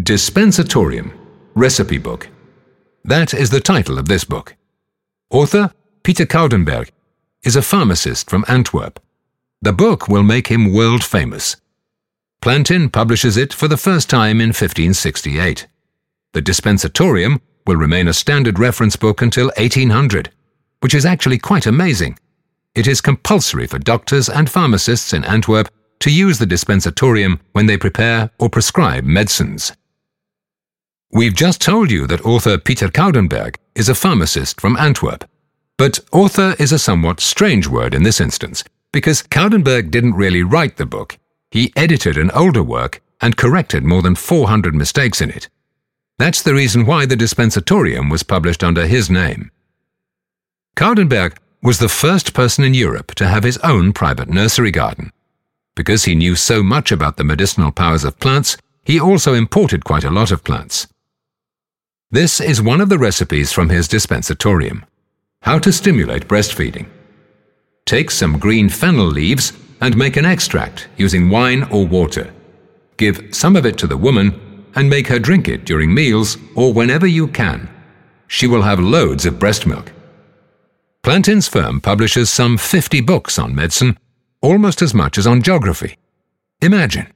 Dispensatorium Recipe Book. That is the title of this book. Author Peter Coudenberg is a pharmacist from Antwerp. The book will make him world famous. Plantin publishes it for the first time in 1568. The Dispensatorium will remain a standard reference book until 1800, which is actually quite amazing. It is compulsory for doctors and pharmacists in Antwerp to use the Dispensatorium when they prepare or prescribe medicines. We've just told you that author Peter Coudenberg is a pharmacist from Antwerp. But author is a somewhat strange word in this instance, because Coudenberg didn't really write the book. He edited an older work and corrected more than 400 mistakes in it. That's the reason why the Dispensatorium was published under his name. Coudenberg was the first person in Europe to have his own private nursery garden. Because he knew so much about the medicinal powers of plants, he also imported quite a lot of plants. This is one of the recipes from his dispensatorium. How to stimulate breastfeeding. Take some green fennel leaves and make an extract using wine or water. Give some of it to the woman and make her drink it during meals or whenever you can. She will have loads of breast milk. Plantin's firm publishes some 50 books on medicine, almost as much as on geography. Imagine